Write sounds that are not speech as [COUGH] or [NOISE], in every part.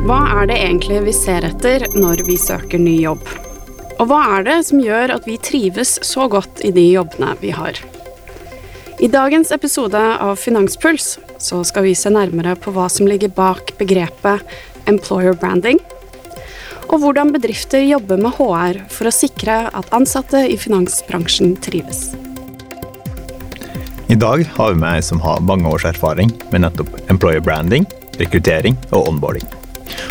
Hva er det egentlig vi ser etter når vi søker ny jobb? Og hva er det som gjør at vi trives så godt i de jobbene vi har? I dagens episode av Finanspuls så skal vi se nærmere på hva som ligger bak begrepet employer branding, og hvordan bedrifter jobber med HR for å sikre at ansatte i finansbransjen trives. I dag har vi med ei som har mange års erfaring med nettopp employer branding, rekruttering og onboarding.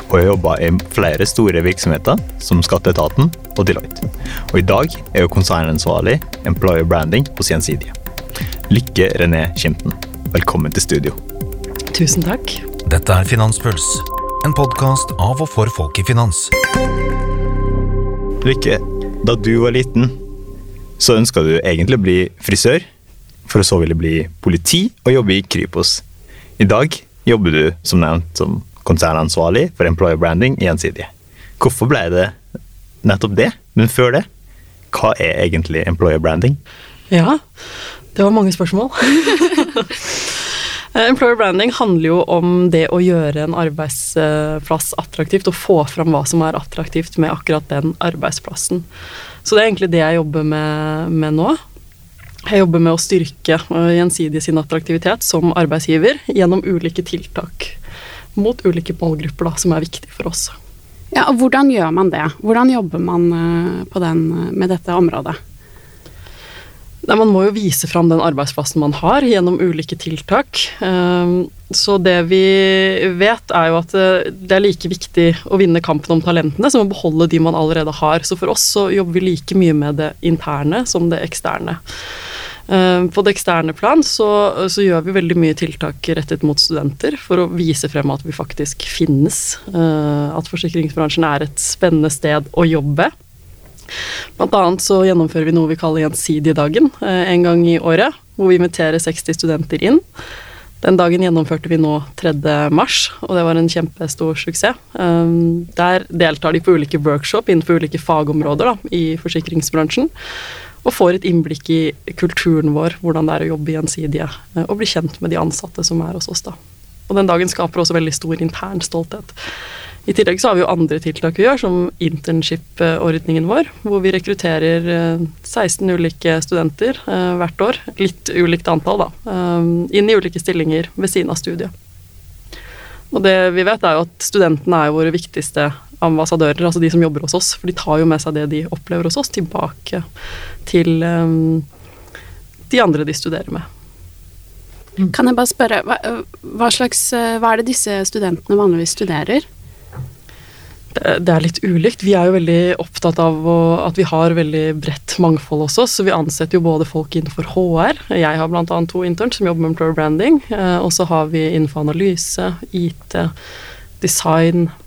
Og har jobba i flere store virksomheter, som Skatteetaten og Deloitte. Og i dag er hun konsernansvarlig employer branding hos Gjensidige. Lykke René Kimten, velkommen til studio. Tusen takk. Dette er Finanspuls, en podkast av og for folk i finans. Lykke, da du var liten, så ønska du egentlig å bli frisør, for å så ville bli politi og jobbe i Kripos. I dag jobber du som nevnt som konsernansvarlig for employer branding i Gjensidige. Hvorfor ble det nettopp det? Men før det, hva er egentlig employer branding? Ja, det var mange spørsmål. [LAUGHS] Eh, employer branding handler jo om det å gjøre en arbeidsplass attraktivt, og få fram hva som er attraktivt med akkurat den arbeidsplassen. Så det er egentlig det jeg jobber med, med nå. Jeg jobber med å styrke eh, Gjensidige sin attraktivitet som arbeidsgiver gjennom ulike tiltak mot ulike målgrupper da, som er viktige for oss. Ja, og Hvordan gjør man det? Hvordan jobber man eh, den, med dette området? Nei, Man må jo vise fram den arbeidsplassen man har, gjennom ulike tiltak. Ehm, så det vi vet, er jo at eh, det er like viktig å vinne kampen om talentene som å beholde de man allerede har. Så for oss så jobber vi like mye med det interne som det eksterne. Ehm, på det eksterne plan så, så, gjør vi veldig mye tiltak rettet mot studenter for å vise frem at vi faktisk finnes. Eh, at forsikringsbransjen er et spennende sted å jobbe. Blant annet så gjennomfører vi noe vi kaller Gjensidige-dagen eh, en gang i året, hvor vi inviterer 60 studenter inn. Den dagen gjennomførte vi nå 3. mars, og det var en kjempestor suksess. Der deltar de på ulike workshop innenfor ulike fagområder da, i forsikringsbransjen. Og får et innblikk i kulturen vår, hvordan det er å jobbe gjensidige, eh, og bli kjent med de ansatte som er hos oss. da. Og den dagen skaper også veldig stor intern stolthet. I tillegg så har vi jo andre tiltak vi gjør, som internship-ordningen vår, hvor vi rekrutterer 16 eh, ulike studenter eh, hvert år, litt ulikt antall, da, eh, inn i ulike stillinger ved siden av studiet. Og det vi vet, er jo at studentene er våre viktigste ambassadører, altså de som jobber hos oss, for de tar jo med seg det de opplever hos oss, tilbake til de andre de studerer med. Kan jeg bare spørre, hva, hva, slags, hva er det disse studentene vanligvis studerer? det er litt ulikt. Vi er jo veldig opptatt av at vi har veldig bredt mangfold hos oss. Så vi ansetter jo både folk innenfor HR. Jeg har bl.a. to interns som jobber med employer branding. Eh, og så har vi innenfor analyse, IT, design, eh,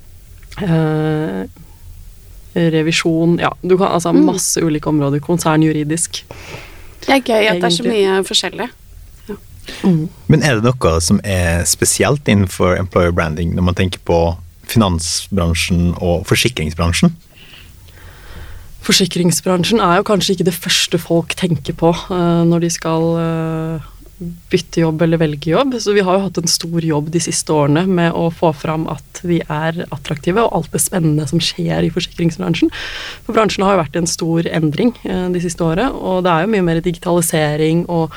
revisjon Ja, du kan altså mm. masse ulike områder. Konsern juridisk. Det er gøy at det er så mye forskjellig. Ja. Mm. Men er det noe som er spesielt innenfor employer branding, når man tenker på finansbransjen og forsikringsbransjen? Forsikringsbransjen er jo kanskje ikke det første folk tenker på uh, når de skal uh, bytte jobb eller velge jobb. Så vi har jo hatt en stor jobb de siste årene med å få fram at vi er attraktive, og alt det spennende som skjer i forsikringsbransjen. For bransjen har jo vært en stor endring uh, de siste året, og det er jo mye mer digitalisering og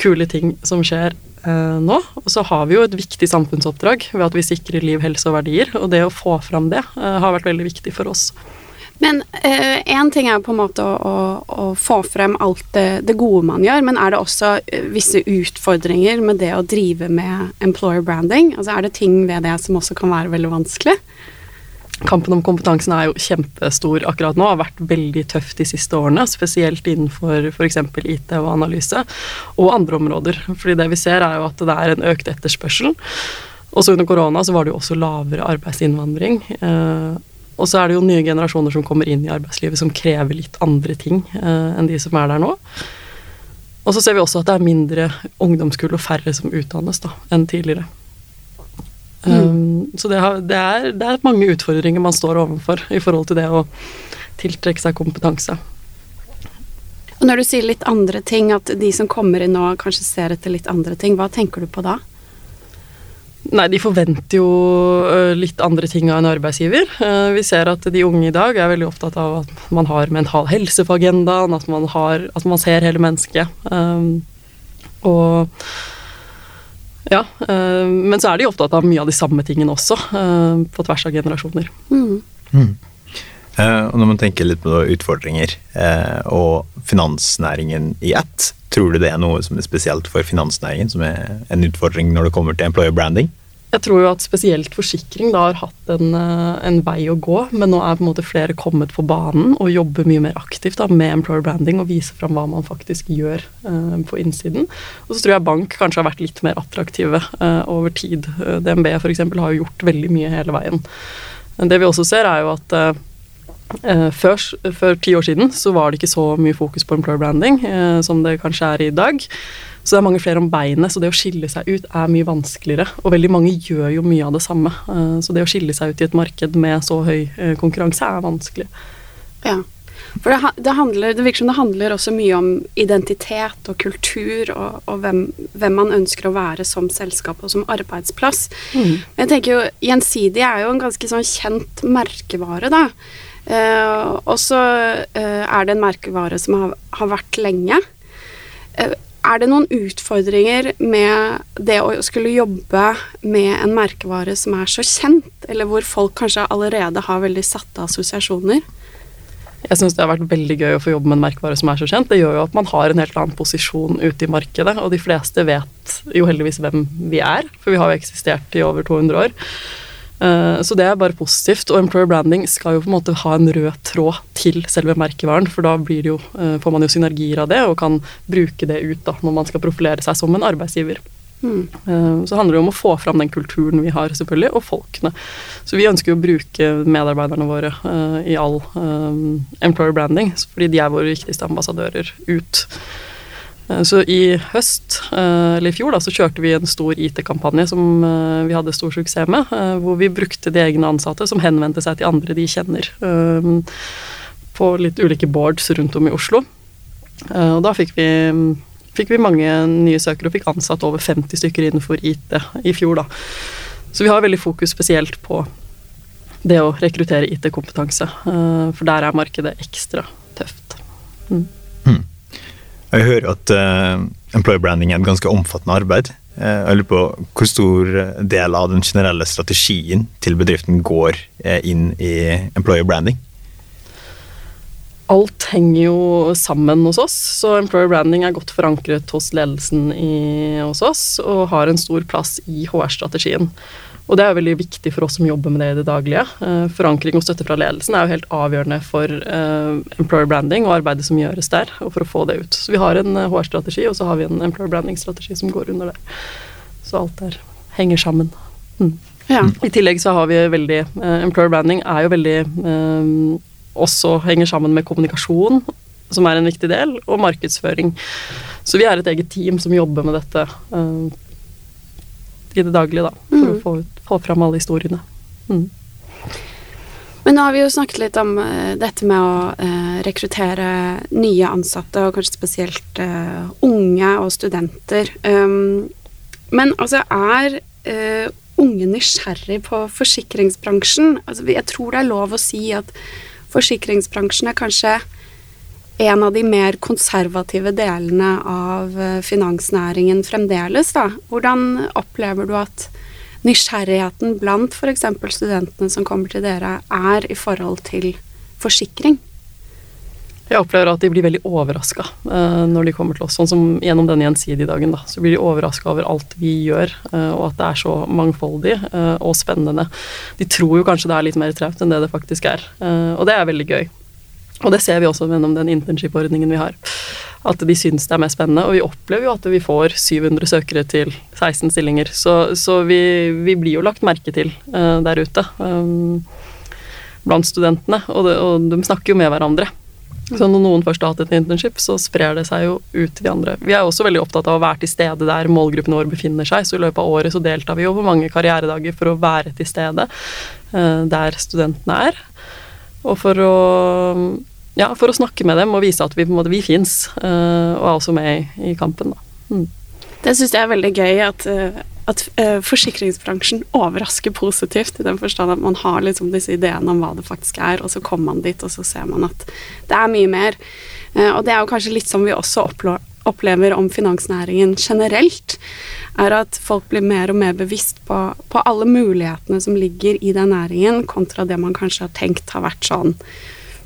kule ting som skjer eh, nå. Og så har vi jo et viktig samfunnsoppdrag ved at vi sikrer liv, helse og verdier. Og det å få fram det eh, har vært veldig viktig for oss. Men én uh, ting er på en måte å, å, å få frem alt det, det, gode man gjør, men er det også eh, visse utfordringer med det å drive med employer branding? Altså Er det ting ved det som også kan være veldig vanskelig? Kampen om kompetansen er jo kjempestor akkurat nå, har vært veldig tøff de siste årene. Spesielt innenfor f.eks. IT og analyse, og andre områder. Fordi det vi ser er jo at det er en økt etterspørsel. Også under korona så var det jo også lavere arbeidsinnvandring. Eh, og så er det jo nye generasjoner som kommer inn i arbeidslivet som krever litt andre ting eh, enn de som er der nå. Og så ser vi også at det er mindre ungdomskull og færre som utdannes da, enn tidligere. Mm. Um, så det, har, det, er, det, er, mange utfordringer man står overfor i forhold til det å tiltrekke seg kompetanse. Og når du sier litt andre ting, at de som kommer inn nå kanskje ser etter litt andre ting, hva tenker du på da? Nei, de forventer jo øh, litt andre ting av en arbeidsgiver. Eh, Vi ser at de unge i dag er veldig opptatt av at man har mental helse på agendaen, at man, har, at man ser hele mennesket. Um, og ja, øh, men så er de opptatt av mye av de samme tingene også, på tvers av generasjoner. Eh, og når man tenker litt på utfordringer eh, og finansnæringen i ett, tror du det er noe som er spesielt for finansnæringen, som er en utfordring når det kommer til employer branding? Jeg tror jo at spesielt forsikring da har hatt en, eh, en vei å gå, men nå er på en måte flere kommet på banen og jobber mye mer aktivt da, med employer branding og viser fram hva man faktisk gjør eh, på innsiden. Og så tror jeg bank kanskje har vært litt mer attraktive eh, over tid. Eh, DNB f.eks. har jo gjort veldig mye hele veien. Men det vi også ser, er jo at eh, Eh, før, for ti år siden så var det ikke så mye fokus på employer branding eh, som det kanskje er i dag. Så det er mange flere om beinet, så det å skille seg ut er mye vanskeligere. Og veldig mange gjør jo mye av det samme. Eh, så det å skille seg ut i et marked med så høy eh, konkurranse er vanskelig. Ja. For det, det, handler, det virker som det handler også mye om identitet og kultur og, og hvem, hvem man ønsker å være som selskap og som arbeidsplass. Men jeg tenker jo Gjensidig er jo en ganske sånn kjent merkevare, da. Eh, og så eh, er det en merkevare som har, har vært lenge. Eh, er det noen utfordringer med det å skulle jobbe med en merkevare som er så kjent, eller hvor folk kanskje allerede har veldig satte assosiasjoner? Jeg syns det har vært veldig gøy å få jobbe med en merkevare som er så kjent. Det gjør jo at man har en helt annen posisjon ute i markedet, og de fleste vet jo heldigvis hvem vi er, for vi har jo eksistert i over 200 år. Eh, Så det er bare positivt, og employer branding skal jo på en måte ha en rød tråd til selve merkevaren, for da blir det jo, eh, får man jo synergier av det, og kan bruke det ut da, når man skal profilere seg som en arbeidsgiver. Mm. Eh, Så handler det om å få fram den kulturen vi har, selvfølgelig, og folkene. Så vi ønsker jo å bruke medarbeiderne våre i all employer branding, fordi de er våre viktigste ambassadører ut. Eh, Så i høst, eh, eller i fjor, da, så kjørte vi en stor IT-kampanje som eh, vi hadde stor suksess med, hvor vi brukte de egne ansatte som henvendte seg til andre de kjenner, på litt ulike boards rundt om i Oslo. Og da fikk vi, fikk vi mange nye søkere og fikk ansatt over 50 stykker innenfor IT i fjor, da. Så vi har veldig fokus spesielt på det å rekruttere IT-kompetanse, for der er markedet ekstra tøft. Mm. Jeg hører at uh, employer branding er et ganske omfattende arbeid. Uh, jeg lurer på hvor stor del av den generelle strategien til bedriften går uh, inn i employer branding? Alt henger jo sammen hos oss, så employer branding er godt forankret hos ledelsen i, hos oss, og har en stor plass i HR-strategien. Og det er jo veldig viktig for oss som jobber med det i det daglige. Eh, Forankring og støtte fra ledelsen er jo helt avgjørende for eh, employer branding og arbeidet som gjøres der, og for å få det ut. Så vi har en eh, HR-strategi, og så har vi en employer branding-strategi som går under det. Så alt der henger sammen. Mm. Ja. I tillegg så har vi veldig eh, Employer branding er jo veldig eh, Også henger sammen med kommunikasjon, som er en viktig del, og markedsføring. Så vi er et eget team som jobber med dette eh, i det daglige, da. For Mm. å få, få fram alle historiene. Mm. Men nå har vi jo snakket litt om uh, dette med å uh, rekruttere nye ansatte, og kanskje spesielt uh, unge og studenter. Um, men altså, er unge nysgjerrig på forsikringsbransjen? Altså, jeg tror det er lov å si at forsikringsbransjen er kanskje en av de mer konservative delene av eh, finansnæringen fremdeles, da. Hvordan opplever du at nysgjerrigheten blant f.eks. studentene som kommer til dere, er i forhold til forsikring? Jeg opplever at de blir veldig overraska uh, når de kommer til oss. Sånn som gjennom denne gjensidige dagen, da. Så blir de overraska over alt vi gjør, eh, og at det er så mangfoldig eh, og spennende. De tror jo kanskje det er litt mer traut enn det det faktisk er, eh, og det er veldig gøy. Og det ser vi også gjennom den internship-ordningen vi har. At de syns det er mest spennende. Og vi opplever jo at vi får 700 søkere til 16 stillinger. Så, så vi, vi blir jo lagt merke til uh, der ute um, blant studentene. Og, det, og de snakker jo med hverandre. Så når noen først har hatt et internship, så sprer det seg jo ut til de andre. Vi er også veldig opptatt av å være til stede der målgruppen vår befinner seg, så i løpet av året så deltar vi jo på mange karrieredager for å være til stede uh, der studentene er. Og for å, ja, for å snakke med dem og vise at vi, på vi fins, og er også med i, i kampen. Da. Mm. Det syns jeg er veldig gøy at, eh, at uh, forsikringsbransjen overrasker positivt, i den forstand at man har liksom disse ideene om hva det faktisk er, og så kommer man dit, og så ser man at det er mye mer. Uh, og det er jo kanskje litt som vi også opplever om finansnæringen generelt, er at folk blir mer og mer bevisst på, på alle mulighetene som ligger i den næringen, kontra det man kanskje har tenkt har vært sånn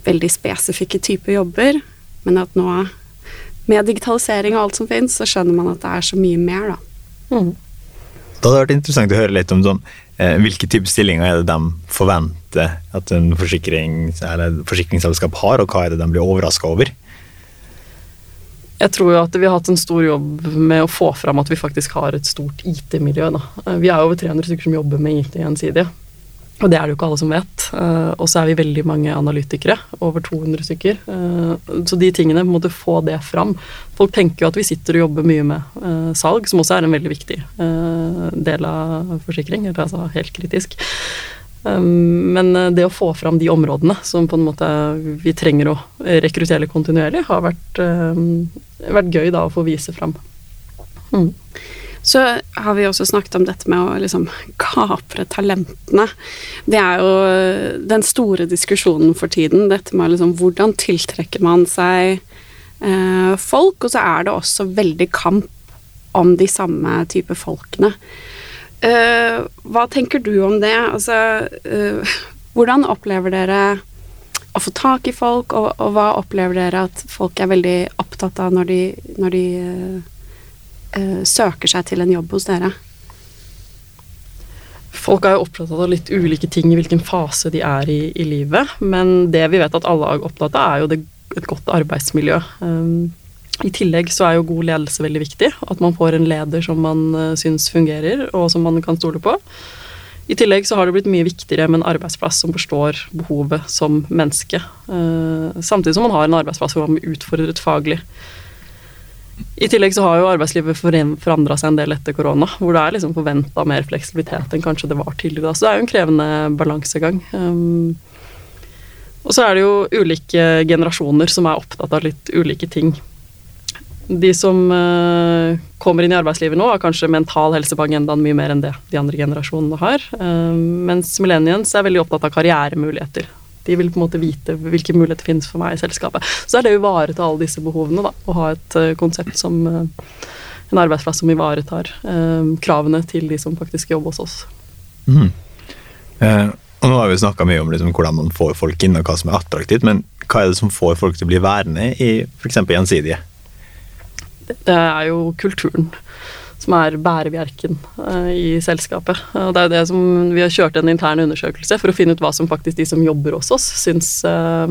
veldig spesifikke typer jobber, men at nå med digitalisering og alt som finnes, så skjønner man at det er så mye mer, da. Mm. Det hadde vært interessant å høre litt om sånn, eh, hvilke typer stillinger er det de forventer at en forsikrings, forsikringsselskap har, og hva er det de blir overraska over? Jeg tror jo at vi har hatt en stor jobb med å få fram at vi faktisk har et stort IT-miljø. Vi er over 300 stykker som jobber med IT gjensidig. Og det er det jo ikke alle som vet. Uh, og så er vi veldig mange analytikere, over 200 stykker. Uh, så de tingene på en måte få det fram. Folk tenker jo at vi sitter og jobber mye med uh, salg, som også er en veldig viktig del av forsikring, eller altså helt kritisk. Um, men det å få fram de områdene som på en måte vi trenger å rekruttere kontinuerlig, har vært, vært gøy da å få vise fram. Mm. Så har vi også snakket om dette med å liksom kapre talentene. Det er jo den store diskusjonen for tiden, dette med liksom hvordan tiltrekker man seg eh, folk, og så er det også veldig kamp om de samme type folkene. Eh, hva tenker du om det? Altså, eh, hvordan opplever dere å få tak i folk, og, og, hva opplever dere at folk er veldig opptatt av når de, når de eh, søker seg til en jobb hos dere? Folk er jo opptatt av litt ulike ting i hvilken fase de er i, i livet, men det vi vet at alle er opptatt av, er jo det, et godt arbeidsmiljø. Um, I tillegg så er jo god ledelse veldig viktig. At man får en leder som man uh, syns fungerer, og som man kan stole på. I tillegg så har det blitt mye viktigere med en arbeidsplass som forstår behovet som menneske. Samtidig som man har en arbeidsplass hvor man blir utfordret faglig. I tillegg så har jo arbeidslivet forandra seg en del etter korona, hvor det er liksom forventa mer fleksibilitet enn kanskje det var tidligere. Så det er jo en krevende balansegang. Um, og så er det jo ulike generasjoner som er opptatt av litt ulike ting. De som uh, kommer inn i arbeidslivet nå, har kanskje mental helse på agendaen mye mer enn det de andre generasjonene har. Uh, mens millennials er veldig opptatt av karrieremuligheter. De vil på en måte vite hvilke muligheter finnes for meg i selskapet. Så er det å ivareta alle disse behovene, da, Å ha et uh, konsept som uh, en arbeidsplass som ivaretar uh, kravene til de som faktisk jobber hos oss. Mm. og nå har vi snakka mye om liksom, hvordan man får folk inn, og hva som er attraktivt, men hva er det som får folk til å bli værende i f.eks. Gjensidige? Det, det er jo kulturen som er bærebjerken uh, i selskapet. Og det er det som Vi har kjørt en intern undersøkelse for å finne ut hva som faktisk de som jobber hos oss, syns uh,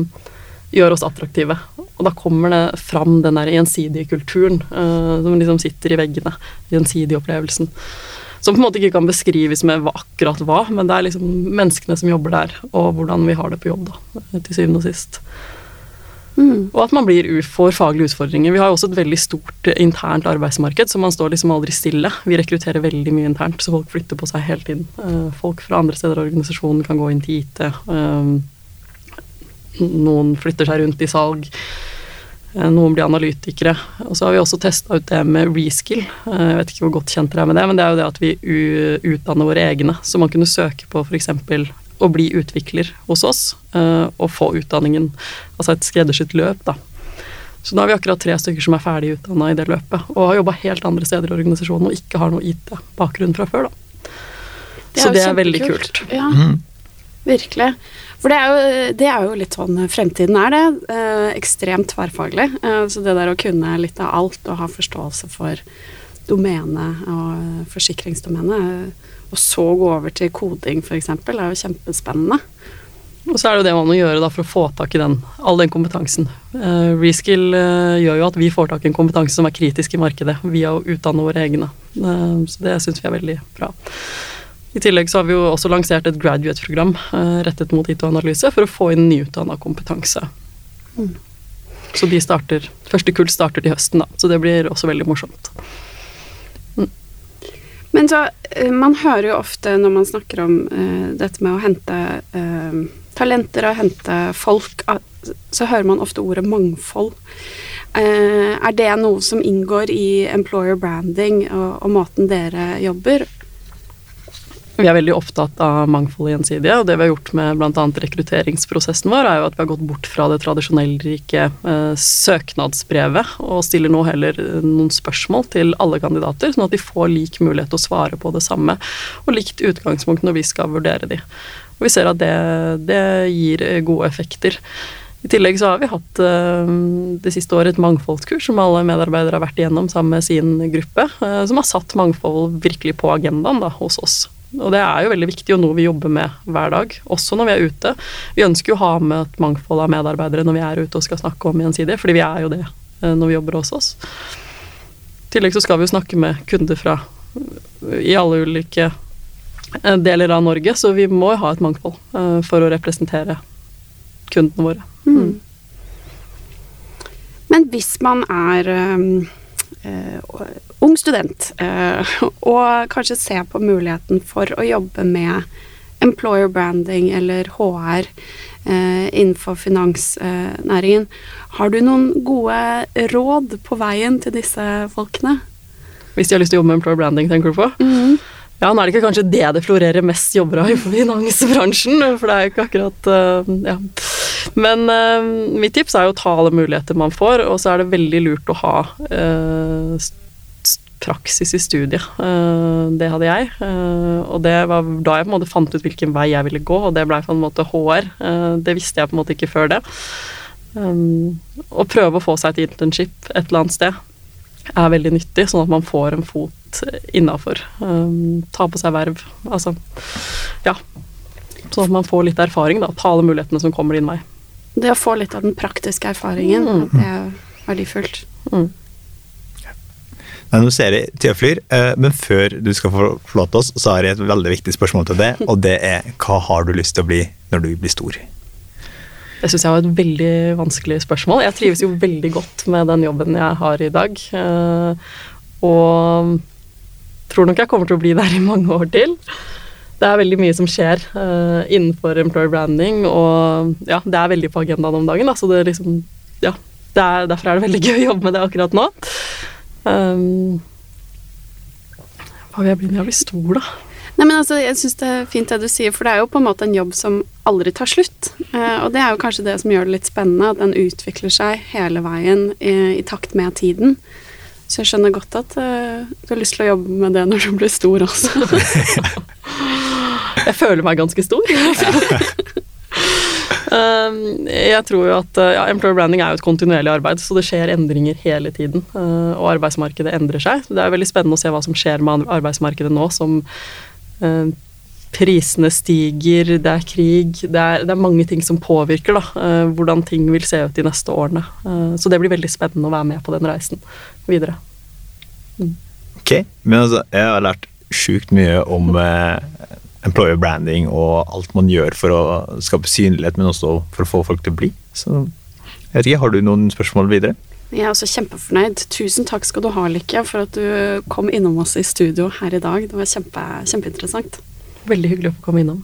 gjør oss attraktive. Og da kommer det fram den der gjensidige kulturen uh, som liksom sitter i veggene. Gjensidige opplevelsen. Som på en måte ikke kan beskrives med akkurat hva, men det er liksom menneskene som jobber der, og hvordan vi har det på jobb, da, til syvende og sist. Mm. Og at man blir, får faglige utfordringer. Vi har jo også et veldig stort eh, internt arbeidsmarked, så man står liksom aldri stille. Vi rekrutterer veldig mye internt, så folk flytter på seg hele tiden. Uh, folk fra andre steder av organisasjonen kan gå inn til IT. Uh, noen flytter seg rundt i salg. Noen blir analytikere. Og så har vi også testa ut det med reskill. Jeg vet ikke hvor godt kjent dere er med det, men det er jo det at vi utdanner våre egne. Så man kunne søke på f.eks å bli utvikler hos oss uh, og få utdanningen, altså et skreddersydd løp, da. Så nå har vi akkurat tre stykker som er ferdig utdanna i det løpet, og har jobba helt andre steder i organisasjonen og ikke har noe IT-bakgrunn fra før, da. Det så det er veldig kult. Ja, mm. virkelig. For det er, jo, det er, jo, litt sånn fremtiden er det. Eh, ekstremt tverrfaglig. Eh, så det der å kunne litt av alt og ha forståelse for domenet og forsikringsdomenet og så gå over til koding, f.eks., er jo kjempespennende. Og så er det jo det man må gjøre da, for å få tak i den, all den kompetansen. Uh, Reskill uh, gjør jo at vi får tak i en kompetanse som er kritisk i markedet, via å utdanne våre egne. Uh, så det syns vi er veldig bra. I tillegg så har vi jo også lansert et graduate-program rettet mot IT-analyse for å få inn nyutdanna kompetanse. Mm. Så de starter, første kull starter til høsten, da, så det blir også veldig morsomt. Men så eh, Man hører jo ofte når man snakker om uh, dette med å hente uh, talenter og hente folk, så hører man ofte ordet mangfold. Uh, er det noe som inngår i employer branding og, og måten dere jobber? Vi er veldig opptatt av mangfold og gjensidige, og det vi har gjort med bl.a. rekrutteringsprosessen vår, er jo at vi har gått bort fra det tradisjonellrike eh, søknadsbrevet, og stiller nå heller noen spørsmål til alle kandidater, sånn at de får lik mulighet til å svare på det samme, og likt utgangspunkt når vi skal vurdere de. Og vi ser at det, det gir gode effekter. I tillegg så har vi hatt uh, det siste året et mangfoldskurs som alle medarbeidere har vært igjennom sammen med sin gruppe, som har satt mangfold virkelig på agendaen da, hos oss. Og det er jo veldig viktig, og noe vi jobber med hver dag, også når vi er ute. Vi ønsker jo å ha med et mangfold av medarbeidere når vi er ute og skal snakke om gjensidige, fordi vi er jo det uh, når vi jobber hos oss. I tillegg så skal vi jo snakke med kunder fra i alle ulike deler av Norge, så vi må jo ha et mangfold for å representere kundene våre. Mm. Men hvis man er ung student uh, og kanskje se på muligheten for å jobbe med employer branding eller HR uh, innenfor finansnæringen, har du noen gode råd på veien til disse folkene? Hvis de har lyst til å jobbe med employer branding, tenker du på? Mm. Ja, nå er det ikke kanskje det det florerer mest jobber av i finansbransjen, for det er jo ikke akkurat Ja. Men uh, mitt tips er jo å ta alle muligheter man får, og så er det veldig lurt å ha uh, praksis i studiet. Uh, det hadde jeg. og det var da jeg på en måte fant ut hvilken vei jeg ville gå, og det blei på en måte HR. det visste jeg på en måte ikke før det. Å prøve å få seg et internship et eller annet sted er veldig nyttig, sånn at man får en fot innafor. Ta på seg verv. Altså, ja. Sånn at man får litt erfaring, da. Ta alle mulighetene som kommer din vei. Det å få litt av den praktiske erfaringen, mm. det er verdifullt. Mm. Nei, nå ser jeg tida flyr, eh, men før du skal forlate oss, så har jeg et veldig viktig spørsmål til deg, og det er hva har du lyst til å bli når du blir stor? Det syns jeg var et veldig vanskelig spørsmål. Jeg trives jo veldig godt med den jobben jeg har i dag. Eh, og tror nok jeg kommer til å bli der i mange år til det er veldig mye som skjer uh, innenfor employer branding, og ja, det er veldig på agendaen om dagen. Da, så det er liksom Ja, det er, derfor er det veldig [LAUGHS] gøy å jobbe med det akkurat nå. Um, hva vil jeg bli når jeg blir stor, da? Nei, men altså, Jeg syns det er fint det du sier, for det er jo på en måte en jobb som aldri tar slutt. Uh, og det er jo kanskje det som gjør det litt spennende, at den utvikler seg hele veien i, i takt med tiden. Så jeg skjønner godt at uh, du har lyst til å jobbe med det når du blir stor også. [LAUGHS] [LAUGHS] Jeg føler meg ganske stor. [LAUGHS] um, jeg tror jo at ja, Employer branding er jo et kontinuerlig arbeid, så det skjer endringer hele tiden. Uh, og arbeidsmarkedet endrer seg. Det er veldig spennende å se hva som skjer med arbeidsmarkedet nå som uh, prisene stiger, det er krig det er, det er, mange ting som påvirker da, uh, hvordan ting vil se ut de neste årene. Så det blir veldig spennende å være med på den reisen videre. Mm. Ok, men altså, jeg har lært sjukt mye om uh, employer branding og alt man gjør for å skape synlighet, men også for å få folk til å bli. Så jeg vet ikke, Har du noen spørsmål videre? Jeg er også kjempefornøyd. Tusen takk skal du ha, Lykke, for at du kom innom oss i studio her i dag. Det var kjempe, kjempeinteressant. Veldig hyggelig å få komme innom.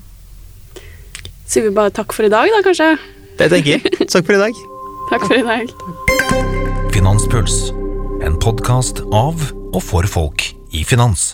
Sier vi bare takk for i dag, da, kanskje? Det tenker jeg. Takk for i dag. [LAUGHS] takk for i dag. Finanspuls, en podkast av og for folk i finans.